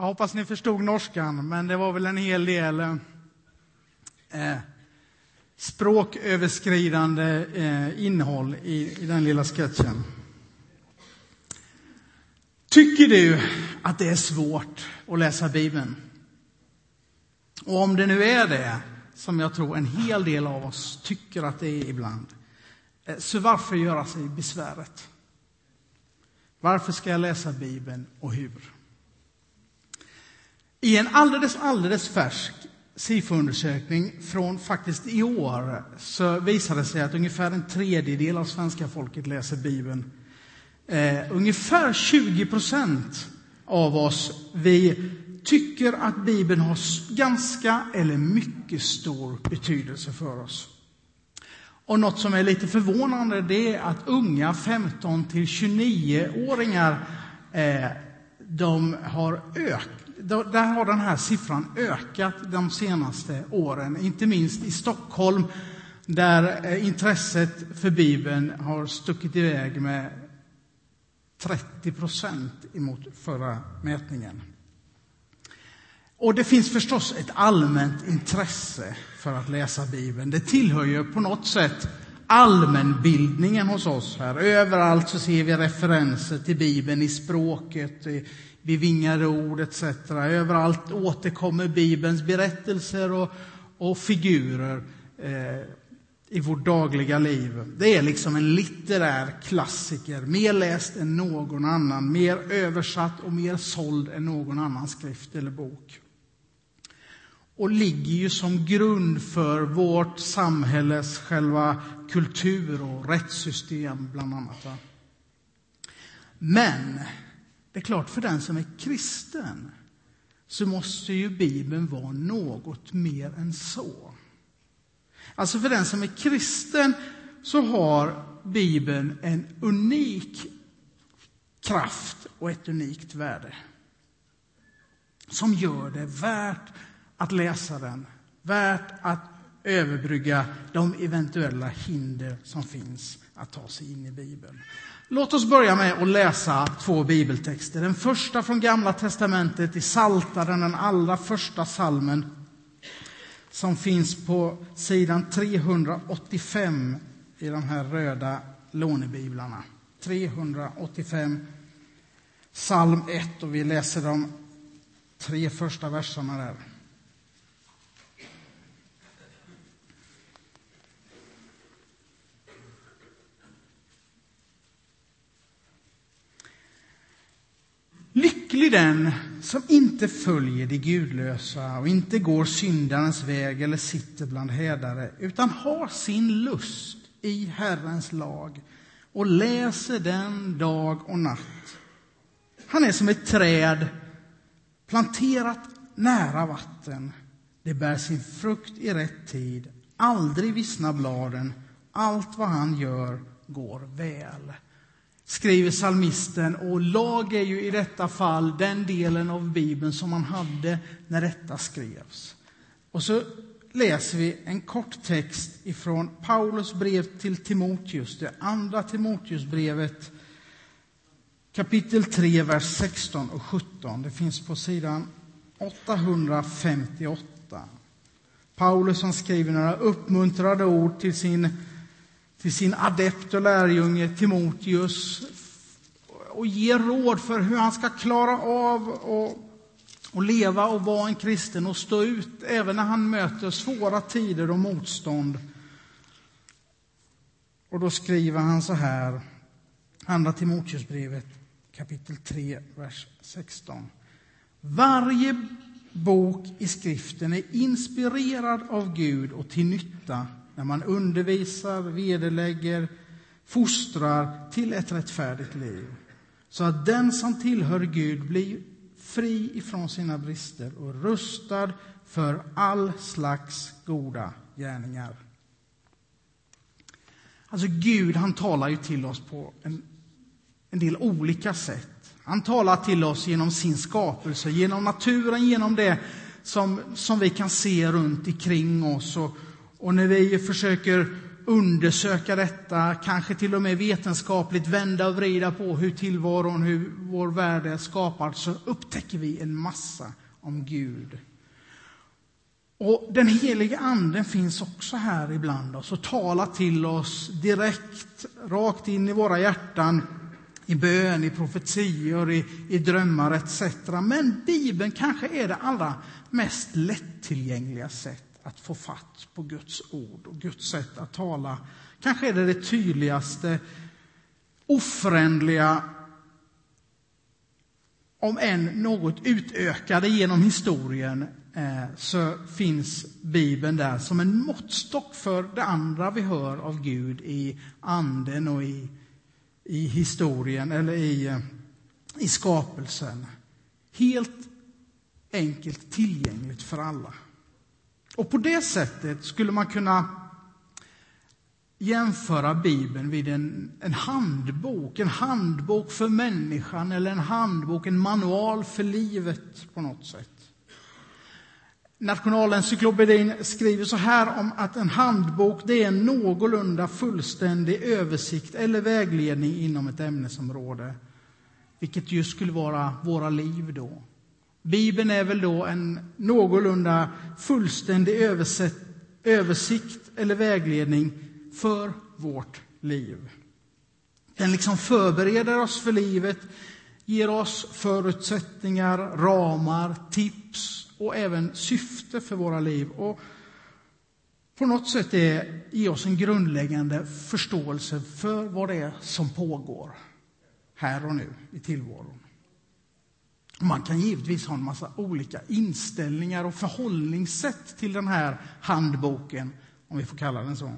Jag hoppas ni förstod norskan, men det var väl en hel del eh, eh, språköverskridande eh, innehåll i, i den lilla sketchen. Tycker du att det är svårt att läsa Bibeln? Och om det nu är det, som jag tror en hel del av oss tycker att det är ibland, eh, så varför göra sig besväret? Varför ska jag läsa Bibeln och hur? I en alldeles, alldeles färsk SIFO-undersökning från faktiskt i år så visade det sig att ungefär en tredjedel av svenska folket läser Bibeln. Eh, ungefär 20 procent av oss vi tycker att Bibeln har ganska eller mycket stor betydelse för oss. Och något som är lite förvånande det är att unga 15 till 29-åringar eh, de har ökat där har den här siffran ökat de senaste åren, inte minst i Stockholm där eh, intresset för Bibeln har stuckit iväg med 30 procent emot förra mätningen. Och det finns förstås ett allmänt intresse för att läsa Bibeln. Det tillhör ju på något sätt allmänbildningen hos oss här. Överallt så ser vi referenser till Bibeln i språket, bevingade ord etc. Överallt återkommer Bibelns berättelser och, och figurer eh, i vårt dagliga liv. Det är liksom en litterär klassiker, mer läst än någon annan, mer översatt och mer såld än någon annan skrift eller bok. Och ligger ju som grund för vårt samhälles själva kultur och rättssystem, bland annat. Men det är klart, för den som är kristen så måste ju Bibeln vara något mer än så. Alltså för den som är kristen så har Bibeln en unik kraft och ett unikt värde. Som gör det värt att läsa den, värt att överbrygga de eventuella hinder som finns att ta sig in i Bibeln. Låt oss börja med att läsa två bibeltexter. Den första från Gamla testamentet i Saltaren, den allra första salmen som finns på sidan 385 i de här röda lånebiblarna. 385, psalm 1, och vi läser de tre första verserna där. Lycklig den som inte följer de gudlösa och inte går syndarens väg eller sitter bland hädare, utan har sin lust i Herrens lag och läser den dag och natt. Han är som ett träd planterat nära vatten. Det bär sin frukt i rätt tid, aldrig vissnar bladen. Allt vad han gör går väl skriver salmisten. Och lag är ju i detta fall den delen av Bibeln som man hade när detta skrevs. Och så läser vi en kort text ifrån Paulus brev till Timoteus, det andra Timoteusbrevet, kapitel 3, vers 16 och 17. Det finns på sidan 858. Paulus som skriver några uppmuntrade ord till sin till sin adept och lärjunge Timoteus och ger råd för hur han ska klara av att leva och vara en kristen och stå ut även när han möter svåra tider och motstånd. Och då skriver han så här, Andra Timoteusbrevet kapitel 3, vers 16. Varje bok i skriften är inspirerad av Gud och till nytta när man undervisar, vederlägger, fostrar till ett rättfärdigt liv. Så att den som tillhör Gud blir fri ifrån sina brister och rustad för all slags goda gärningar. Alltså Gud han talar ju till oss på en, en del olika sätt. Han talar till oss genom sin skapelse, genom naturen, genom det som, som vi kan se runt omkring oss och, och när vi försöker undersöka detta, kanske till och med vetenskapligt vända och vrida på hur tillvaron, hur vår värld är skapad, så upptäcker vi en massa om Gud. Och Den helige Anden finns också här ibland oss och talar till oss direkt, rakt in i våra hjärtan, i bön, i profetior, i, i drömmar etc. Men Bibeln kanske är det allra mest lättillgängliga sätt att få fatt på Guds ord och Guds sätt att tala. Kanske är det det tydligaste, oförändliga, om än något utökade genom historien, eh, så finns Bibeln där som en måttstock för det andra vi hör av Gud i anden och i, i historien, eller i, eh, i skapelsen. Helt enkelt tillgängligt för alla. Och på det sättet skulle man kunna jämföra Bibeln vid en, en handbok, en handbok för människan eller en handbok, en manual för livet på något sätt. Nationalencyklopedin skriver så här om att en handbok det är en någorlunda fullständig översikt eller vägledning inom ett ämnesområde, vilket just skulle vara våra liv då. Bibeln är väl då en någorlunda fullständig översikt eller vägledning för vårt liv. Den liksom förbereder oss för livet, ger oss förutsättningar, ramar, tips och även syfte för våra liv. Och på något sätt är, ger oss en grundläggande förståelse för vad det är som pågår här och nu i tillvaron. Man kan givetvis ha en massa olika inställningar och förhållningssätt till den här handboken, om vi får kalla den så.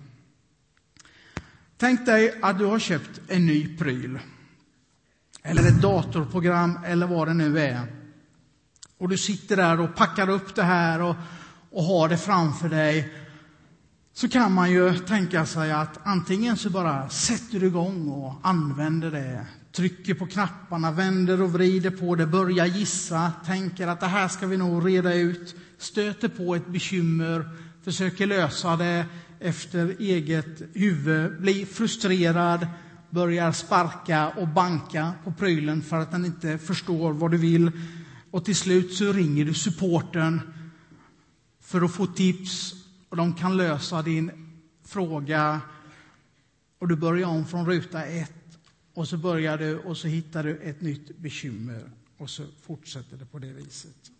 Tänk dig att du har köpt en ny pryl, eller ett datorprogram eller vad det nu är. Och du sitter där och packar upp det här och, och har det framför dig. Så kan man ju tänka sig att antingen så bara sätter du igång och använder det trycker på knapparna, vänder och vrider på det, börjar gissa, tänker att det här ska vi nog reda ut, stöter på ett bekymmer, försöker lösa det efter eget huvud, blir frustrerad, börjar sparka och banka på prylen för att den inte förstår vad du vill. Och till slut så ringer du supporten för att få tips och de kan lösa din fråga. Och du börjar om från ruta ett och så börjar du och så hittar du ett nytt bekymmer och så fortsätter det på det viset.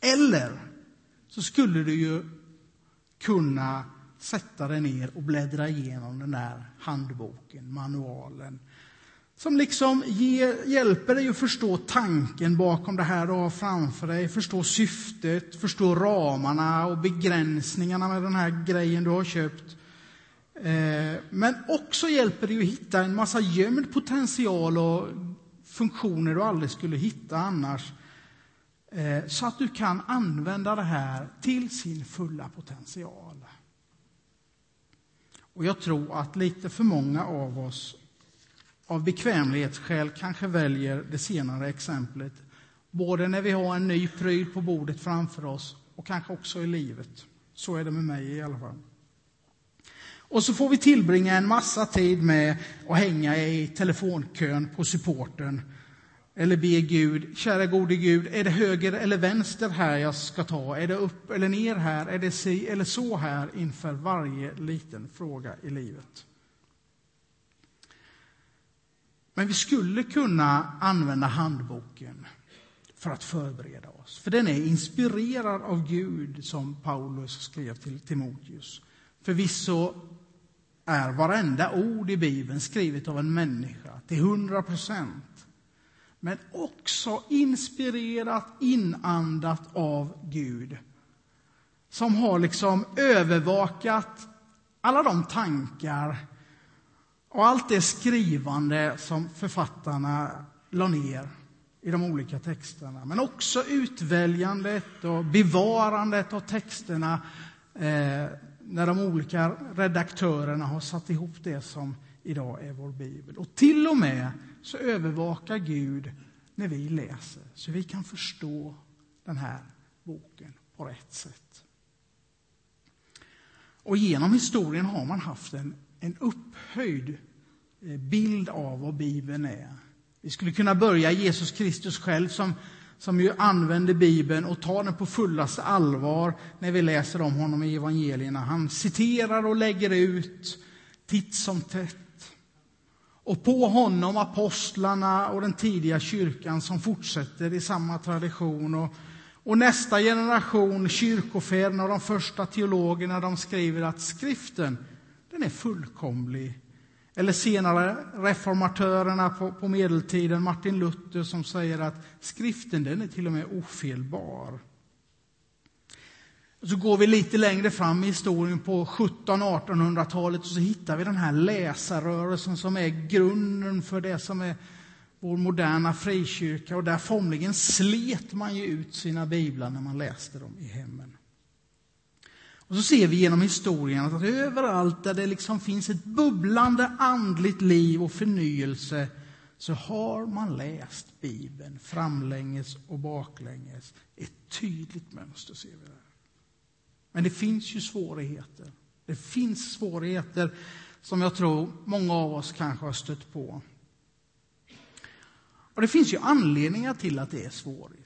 Eller så skulle du ju kunna sätta dig ner och bläddra igenom den där handboken, manualen som liksom ger, hjälper dig att förstå tanken bakom det här du har framför dig, förstå syftet, förstå ramarna och begränsningarna med den här grejen du har köpt. Eh, men också hjälper det att hitta en massa gömd potential och funktioner du aldrig skulle hitta annars. Eh, så att du kan använda det här till sin fulla potential. Och jag tror att lite för många av oss av bekvämlighetsskäl kanske väljer det senare exemplet. Både när vi har en ny pryl på bordet framför oss och kanske också i livet. Så är det med mig i alla fall. Och så får vi tillbringa en massa tid med att hänga i telefonkön på supporten. Eller be Gud, kära gode Gud, är det höger eller vänster här jag ska ta? Är det upp eller ner här? Är det si eller så här inför varje liten fråga i livet? Men vi skulle kunna använda handboken för att förbereda oss. För den är inspirerad av Gud, som Paulus skrev till Timoteus. Förvisso är varenda ord i Bibeln skrivet av en människa till hundra procent. Men också inspirerat, inandat av Gud. Som har liksom övervakat alla de tankar och allt det skrivande som författarna la ner i de olika texterna. Men också utväljandet och bevarandet av texterna eh, när de olika redaktörerna har satt ihop det som idag är vår bibel. Och till och med så övervakar Gud när vi läser, så vi kan förstå den här boken på rätt sätt. Och genom historien har man haft en, en upphöjd eh, bild av vad Bibeln är. Vi skulle kunna börja Jesus Kristus själv som, som ju använder Bibeln och tar den på fullaste allvar när vi läser om honom i evangelierna. Han citerar och lägger ut titt som tätt. Och på honom apostlarna och den tidiga kyrkan som fortsätter i samma tradition. Och, och nästa generation kyrkofäderna och de första teologerna de skriver att skriften den är fullkomlig eller senare reformatörerna på, på medeltiden, Martin Luther, som säger att skriften den är till och med ofelbar. Så går vi lite längre fram i historien på 1700-1800-talet och så hittar vi den här läsarrörelsen som är grunden för det som är vår moderna frikyrka. Och där formligen slet man ju ut sina biblar när man läste dem i hemmen. Och så ser vi genom historien att överallt där det liksom finns ett bubblande andligt liv och förnyelse så har man läst Bibeln framlänges och baklänges. Ett tydligt mönster ser vi där. Men det finns ju svårigheter. Det finns svårigheter som jag tror många av oss kanske har stött på. Och det finns ju anledningar till att det är svårt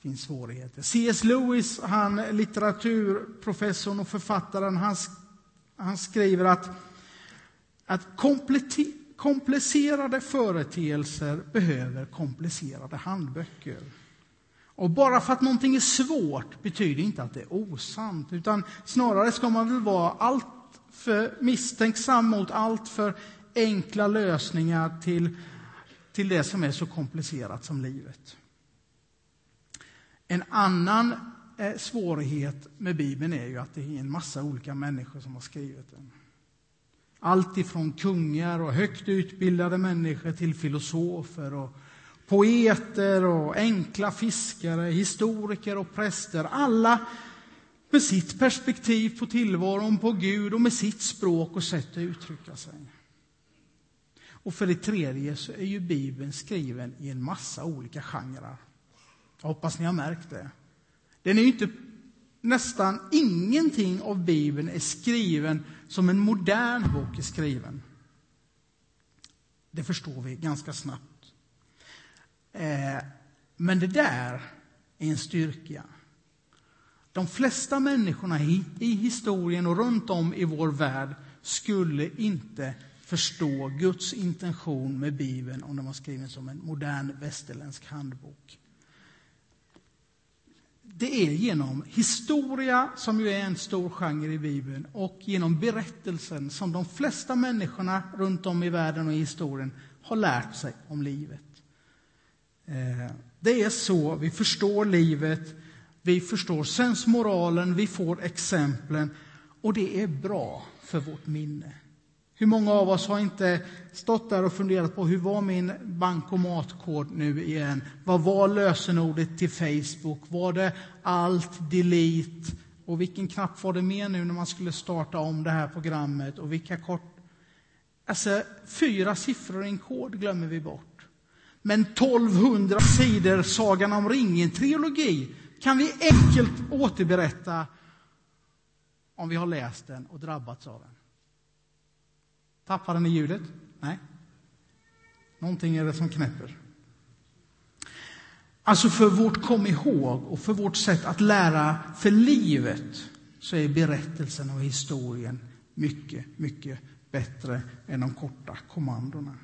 finns svårigheter. C.S. Lewis, han, litteraturprofessorn och författaren, han, han skriver att, att komplicerade företeelser behöver komplicerade handböcker. Och bara för att någonting är svårt betyder inte att det är osant, utan snarare ska man väl vara allt för misstänksam mot allt för enkla lösningar till, till det som är så komplicerat som livet. En annan eh, svårighet med Bibeln är ju att det är en massa olika människor som har skrivit den. Allt ifrån kungar och högt utbildade människor till filosofer och poeter och enkla fiskare, historiker och präster. Alla med sitt perspektiv på tillvaron, på Gud och med sitt språk och sätt att uttrycka sig. Och för det tredje så är ju Bibeln skriven i en massa olika genrer. Jag hoppas ni har märkt det. Den är inte, nästan ingenting av Bibeln är skriven som en modern bok är skriven. Det förstår vi ganska snabbt. Eh, men det där är en styrka. De flesta människorna i, i historien och runt om i vår värld skulle inte förstå Guds intention med Bibeln om den var skriven som en modern västerländsk handbok det är genom historia, som ju är en stor genre i Bibeln, och genom berättelsen som de flesta människorna runt om i världen och i historien har lärt sig om livet. Eh, det är så vi förstår livet, vi förstår sensmoralen, vi får exemplen och det är bra för vårt minne. Hur många av oss har inte stått där och funderat på hur var min bankomatkod nu igen? Vad var lösenordet till Facebook? Var det allt, delete? Och vilken knapp var det med nu när man skulle starta om det här programmet? Och vilka kort... Alltså, fyra siffror i en kod glömmer vi bort. Men 1200 sidor Sagan om ringen-trilogi kan vi enkelt återberätta om vi har läst den och drabbats av den. Tappade ni ljudet? Nej. Någonting är det som knäpper. Alltså för vårt kom ihåg och för vårt sätt att lära för livet så är berättelsen och historien mycket, mycket bättre än de korta kommandona.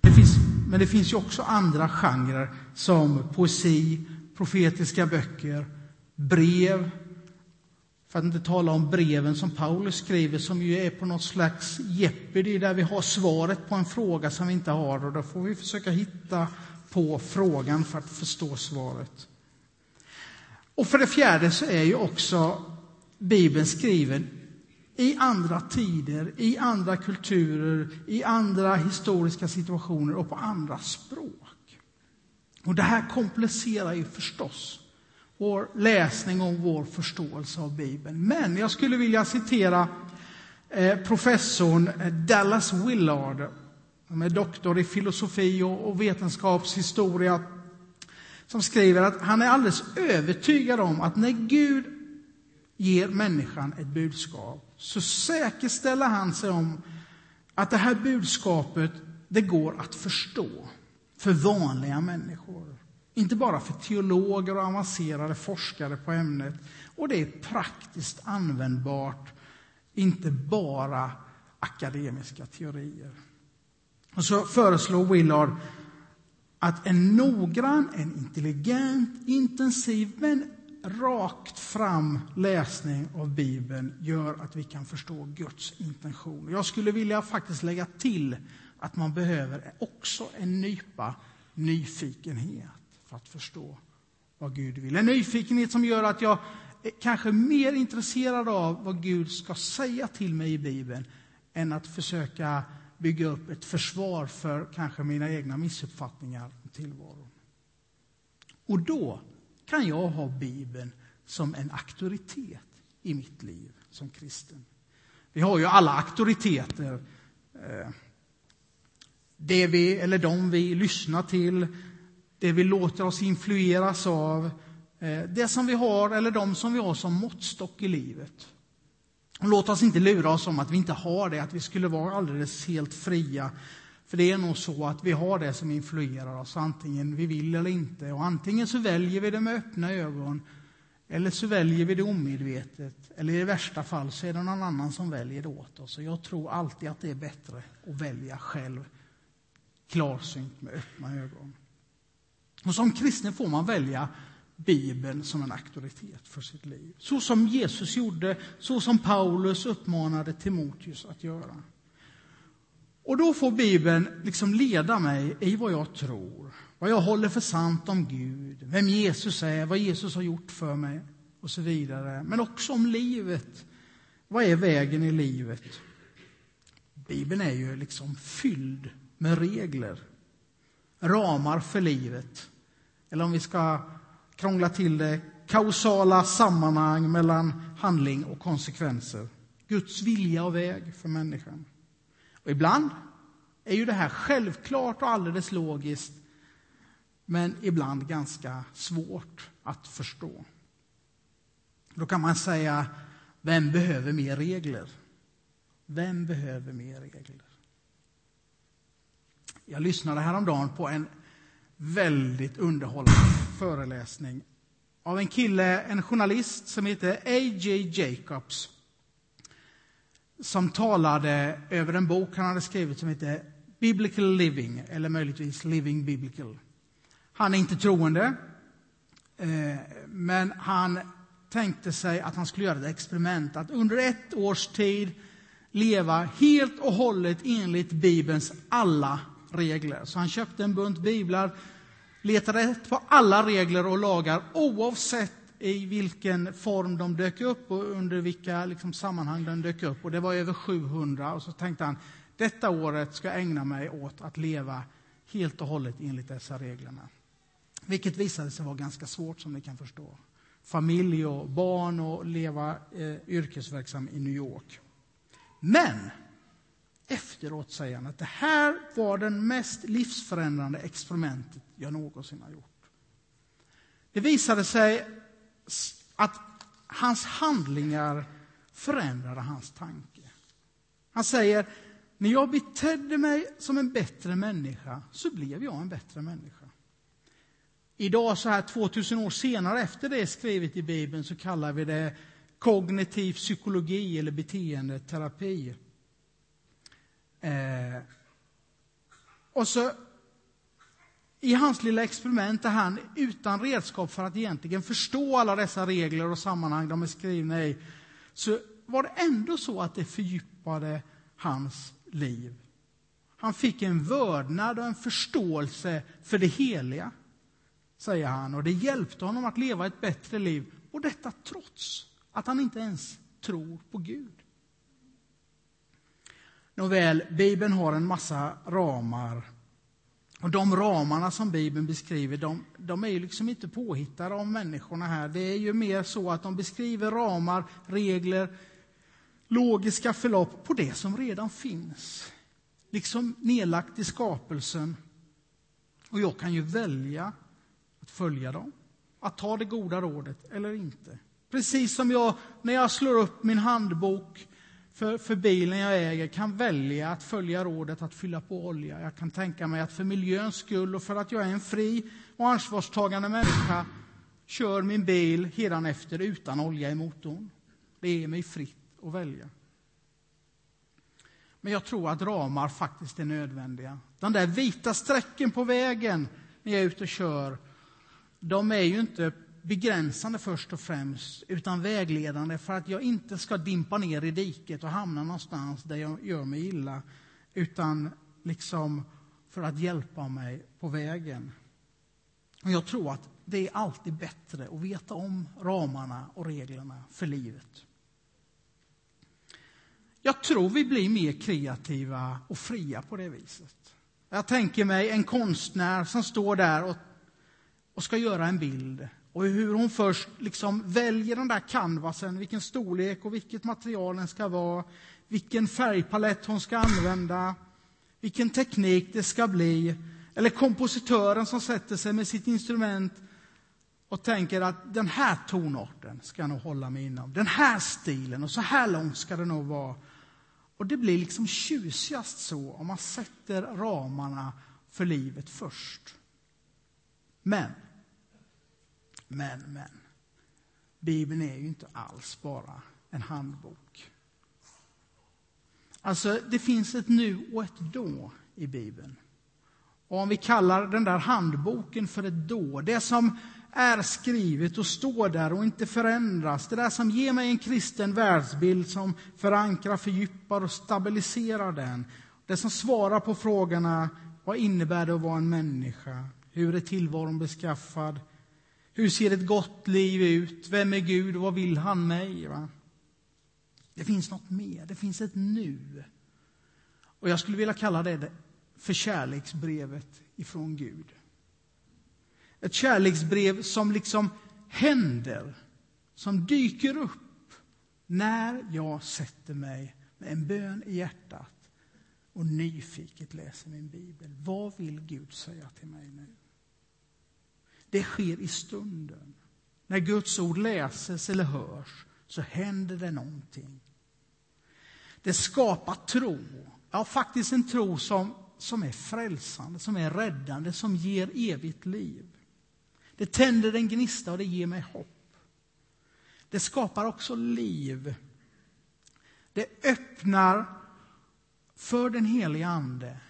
Det finns, men det finns ju också andra genrer som poesi, profetiska böcker, brev, för att inte tala om breven som Paulus skriver som ju är på något slags Jeopardy där vi har svaret på en fråga som vi inte har och då får vi försöka hitta på frågan för att förstå svaret. Och för det fjärde så är ju också Bibeln skriven i andra tider, i andra kulturer, i andra historiska situationer och på andra språk. Och det här komplicerar ju förstås vår läsning och vår förståelse av Bibeln. Men jag skulle vilja citera eh, professorn Dallas Willard, som är doktor i filosofi och vetenskapshistoria. Han skriver att han är övertygad om att när Gud ger människan ett budskap så säkerställer han sig om att det här budskapet det går att förstå för vanliga människor. Inte bara för teologer och avancerade forskare på ämnet. Och det är praktiskt användbart, inte bara akademiska teorier. Och så föreslår Willard att en noggrann, en intelligent, intensiv men rakt fram läsning av Bibeln gör att vi kan förstå Guds intention. Jag skulle vilja faktiskt lägga till att man behöver också en nypa nyfikenhet att förstå vad Gud vill. En nyfikenhet som gör att jag är kanske mer intresserad av vad Gud ska säga till mig i Bibeln än att försöka bygga upp ett försvar för kanske mina egna missuppfattningar om tillvaron. Och då kan jag ha Bibeln som en auktoritet i mitt liv som kristen. Vi har ju alla auktoriteter. Eh, det vi, eller de vi lyssnar till, det vi låter oss influeras av, eh, det som vi har eller de som vi har som måttstock i livet. Och låt oss inte lura oss om att vi inte har det, att vi skulle vara alldeles helt fria. För det är nog så att vi har det som influerar oss, antingen vi vill eller inte. Och antingen så väljer vi det med öppna ögon, eller så väljer vi det omedvetet. Eller i värsta fall så är det någon annan som väljer det åt oss. Och jag tror alltid att det är bättre att välja själv, klarsynt med öppna ögon. Och som kristen får man välja Bibeln som en auktoritet för sitt liv. Så som Jesus gjorde, så som Paulus uppmanade Timoteus att göra. Och då får Bibeln liksom leda mig i vad jag tror, vad jag håller för sant om Gud, vem Jesus är, vad Jesus har gjort för mig och så vidare. Men också om livet. Vad är vägen i livet? Bibeln är ju liksom fylld med regler, ramar för livet. Eller om vi ska krångla till det, kausala sammanhang mellan handling och konsekvenser. Guds vilja och väg för människan. Och ibland är ju det här självklart och alldeles logiskt, men ibland ganska svårt att förstå. Då kan man säga, vem behöver mer regler? Vem behöver mer regler? Jag lyssnade häromdagen på en väldigt underhållande föreläsning av en kille, en journalist som heter A.J. Jacobs som talade över en bok han hade skrivit som heter Biblical Living, eller möjligtvis Living Biblical. Han är inte troende, eh, men han tänkte sig att han skulle göra ett experiment, att under ett års tid leva helt och hållet enligt Bibelns alla regler. Så han köpte en bunt biblar, letade rätt på alla regler och lagar oavsett i vilken form de dök upp och under vilka liksom, sammanhang de dök upp. Och det var över 700. Och så tänkte han, detta året ska jag ägna mig åt att leva helt och hållet enligt dessa reglerna. Vilket visade sig vara ganska svårt, som ni kan förstå. Familj och barn och leva eh, yrkesverksam i New York. Men efteråt säger han att det här var det mest livsförändrande experimentet jag någonsin har gjort. Det visade sig att hans handlingar förändrade hans tanke. Han säger, när jag betedde mig som en bättre människa så blev jag en bättre människa. Idag, så här 2000 år senare, efter det är skrivet i Bibeln, så kallar vi det kognitiv psykologi eller beteendeterapi. Eh, och så i hans lilla experiment där han utan redskap för att egentligen förstå alla dessa regler och sammanhang de är skrivna i, så var det ändå så att det fördjupade hans liv. Han fick en vördnad och en förståelse för det heliga, säger han. Och det hjälpte honom att leva ett bättre liv. Och detta trots att han inte ens tror på Gud. Nåväl, Bibeln har en massa ramar och de ramarna som Bibeln beskriver, de, de är ju liksom inte påhittade av människorna här. Det är ju mer så att de beskriver ramar, regler, logiska förlopp på det som redan finns. Liksom nedlagt i skapelsen. Och jag kan ju välja att följa dem, att ta det goda rådet eller inte. Precis som jag, när jag slår upp min handbok för, för bilen jag äger, kan välja att följa rådet att fylla på olja. Jag kan tänka mig att för miljöns skull och för att jag är en fri och ansvarstagande människa kör min bil efter utan olja i motorn. Det är mig fritt att välja. Men jag tror att ramar faktiskt är nödvändiga. De där vita strecken på vägen när jag är ute och kör, de är ju inte begränsande först och främst, utan vägledande för att jag inte ska dimpa ner i diket och hamna någonstans där jag gör mig illa, utan liksom för att hjälpa mig på vägen. Och jag tror att det är alltid bättre att veta om ramarna och reglerna för livet. Jag tror vi blir mer kreativa och fria på det viset. Jag tänker mig en konstnär som står där och, och ska göra en bild. Och hur hon först liksom väljer den där canvasen, vilken storlek och vilket material den ska vara, vilken färgpalett hon ska använda, vilken teknik det ska bli. Eller kompositören som sätter sig med sitt instrument och tänker att den här tonarten ska jag nog hålla mig inom. Den här stilen och så här långt ska det nog vara. Och det blir liksom tjusigast så om man sätter ramarna för livet först. Men, men, men. Bibeln är ju inte alls bara en handbok. Alltså, det finns ett nu och ett då i Bibeln. Och om vi kallar den där handboken för ett då, det som är skrivet och står där och inte förändras. Det där som ger mig en kristen världsbild som förankrar, fördjupar och stabiliserar den. Det som svarar på frågorna vad innebär det att vara en människa? Hur är tillvaron beskaffad? Hur ser ett gott liv ut? Vem är Gud och vad vill han mig? Va? Det finns något mer, det finns ett nu. Och jag skulle vilja kalla det för kärleksbrevet ifrån Gud. Ett kärleksbrev som liksom händer, som dyker upp när jag sätter mig med en bön i hjärtat och nyfiket läser min bibel. Vad vill Gud säga till mig nu? Det sker i stunden. När Guds ord läses eller hörs så händer det någonting. Det skapar tro. Ja, faktiskt en tro som, som är frälsande, som är räddande, som ger evigt liv. Det tänder en gnista och det ger mig hopp. Det skapar också liv. Det öppnar för den helige Ande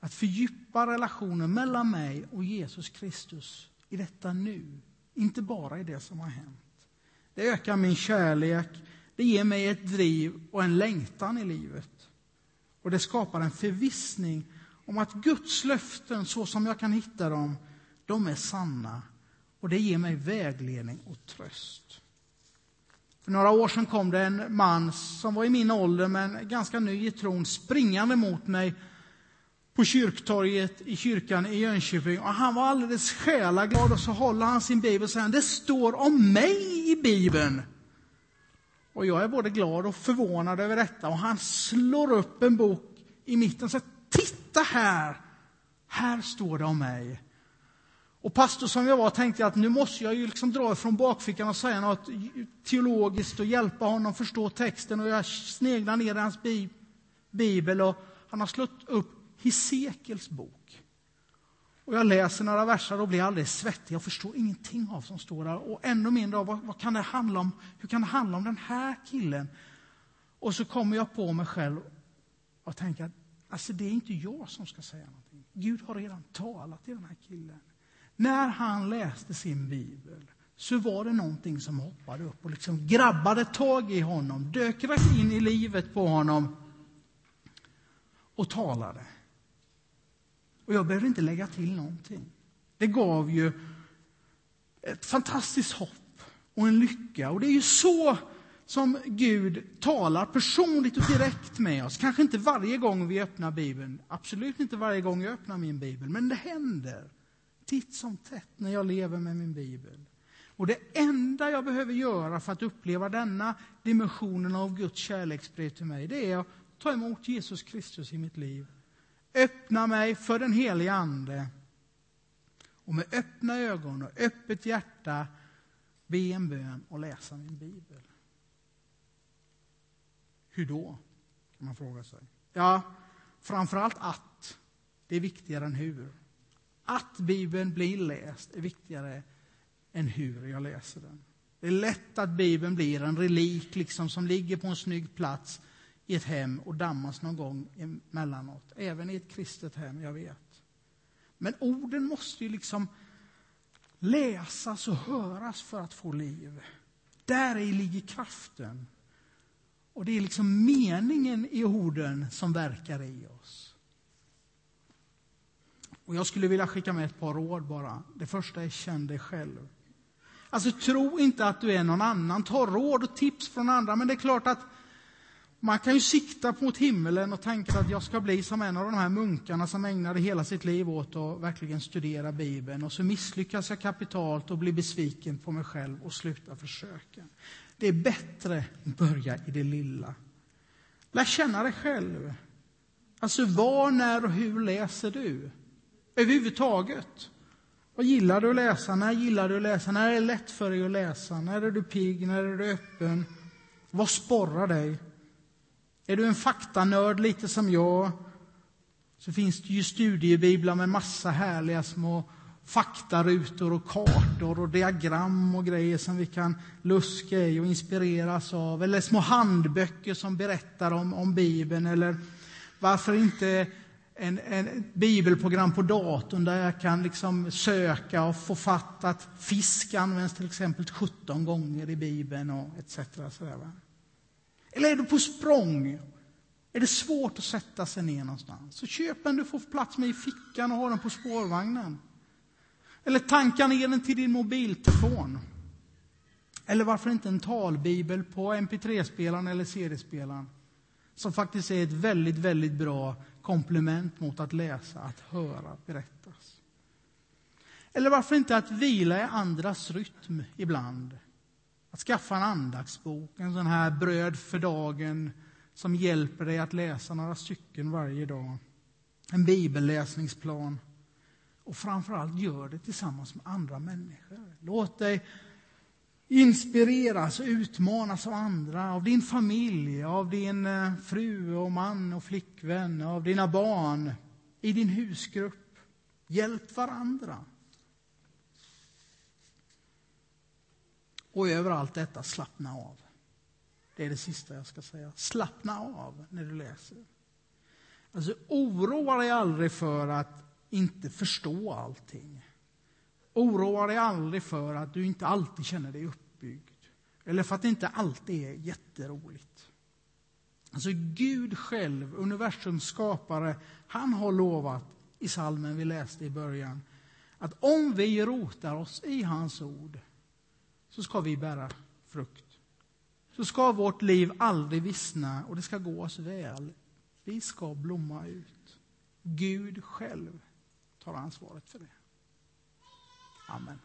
att fördjupa relationen mellan mig och Jesus Kristus i detta nu, inte bara i det som har hänt. Det ökar min kärlek, det ger mig ett driv och en längtan i livet. Och det skapar en förvissning om att Guds löften, så som jag kan hitta dem, de är sanna och det ger mig vägledning och tröst. För några år sedan kom det en man som var i min ålder men ganska ny i tron springande mot mig på kyrktorget i kyrkan i Jönköping. Och han var alldeles själaglad och så håller han sin bibel och säger det står om mig i bibeln. Och jag är både glad och förvånad över detta. Och han slår upp en bok i mitten och säger titta här, här står det om mig. Och pastor som jag var tänkte jag att nu måste jag ju liksom dra från bakfickan och säga något teologiskt och hjälpa honom förstå texten. Och jag sneglar ner i hans bibel och han har slått upp Hesekels bok. Och jag läser några verser och blir alldeles svettig. Jag förstår ingenting av som står där. Och ännu mindre av vad, vad, kan det handla om? Hur kan det handla om den här killen? Och så kommer jag på mig själv och tänker att alltså det är inte jag som ska säga någonting. Gud har redan talat till den här killen. När han läste sin bibel så var det någonting som hoppade upp och liksom grabbade tag i honom, dök rätt in i livet på honom och talade. Och jag behövde inte lägga till någonting. Det gav ju ett fantastiskt hopp och en lycka. Och det är ju så som Gud talar personligt och direkt med oss. Kanske inte varje gång vi öppnar Bibeln, absolut inte varje gång jag öppnar min bibel, men det händer titt som tätt när jag lever med min bibel. Och det enda jag behöver göra för att uppleva denna dimensionen av Guds kärleksbrev till mig, det är att ta emot Jesus Kristus i mitt liv. Öppna mig för den helige Ande. Och med öppna ögon och öppet hjärta be en bön och läsa min bibel. Hur då? kan man fråga sig. Ja, framförallt att. Det är viktigare än hur. Att Bibeln blir läst är viktigare än hur jag läser den. Det är lätt att Bibeln blir en relik liksom som ligger på en snygg plats i ett hem och dammas någon gång emellanåt. Även i ett kristet hem, jag vet. Men orden måste ju liksom läsas och höras för att få liv. Där i ligger kraften. Och det är liksom meningen i orden som verkar i oss. Och jag skulle vilja skicka med ett par råd bara. Det första är känn dig själv. Alltså tro inte att du är någon annan. Ta råd och tips från andra. Men det är klart att man kan ju sikta mot himmelen och tänka att jag ska bli som en av de här munkarna som ägnade hela sitt liv åt att verkligen studera Bibeln. Och så misslyckas jag kapitalt och blir besviken på mig själv och slutar försöka. Det är bättre att börja i det lilla. Lär känna dig själv. Alltså var, när och hur läser du? Överhuvudtaget. Vad gillar du att läsa? När gillar du att läsa? När är det lätt för dig att läsa? När är du pigg? När är du öppen? Vad sporrar dig? Är du en faktanörd lite som jag? Så finns det ju studiebiblar med massa härliga små faktarutor och kartor och diagram och grejer som vi kan luska i och inspireras av. Eller små handböcker som berättar om, om Bibeln. Eller varför inte en, en bibelprogram på datorn där jag kan liksom söka och få fatt att fisk används till exempel 17 gånger i Bibeln och etc. Sådär, eller är du på språng? Är det svårt att sätta sig ner någonstans? Så köp en du får plats med i fickan och ha den på spårvagnen. Eller tanka ner den till din mobiltelefon. Eller varför inte en talbibel på mp3-spelaren eller CD-spelaren? Som faktiskt är ett väldigt, väldigt bra komplement mot att läsa, att höra berättas. Eller varför inte att vila i andras rytm ibland? Att skaffa en andaktsbok, en sån här bröd för dagen som hjälper dig att läsa några stycken varje dag. En bibelläsningsplan. Och framförallt gör det tillsammans med andra människor. Låt dig inspireras och utmanas av andra, av din familj, av din eh, fru och man och flickvän, av dina barn, i din husgrupp. Hjälp varandra. Och över allt detta, slappna av. Det är det sista jag ska säga. Slappna av när du läser. Alltså, oroa dig aldrig för att inte förstå allting. Oroa dig aldrig för att du inte alltid känner dig uppbyggd. Eller för att det inte alltid är jätteroligt. Alltså Gud själv, universums skapare, han har lovat i salmen vi läste i början att om vi rotar oss i hans ord så ska vi bära frukt. Så ska vårt liv aldrig vissna och det ska gå oss väl. Vi ska blomma ut. Gud själv tar ansvaret för det. Amen.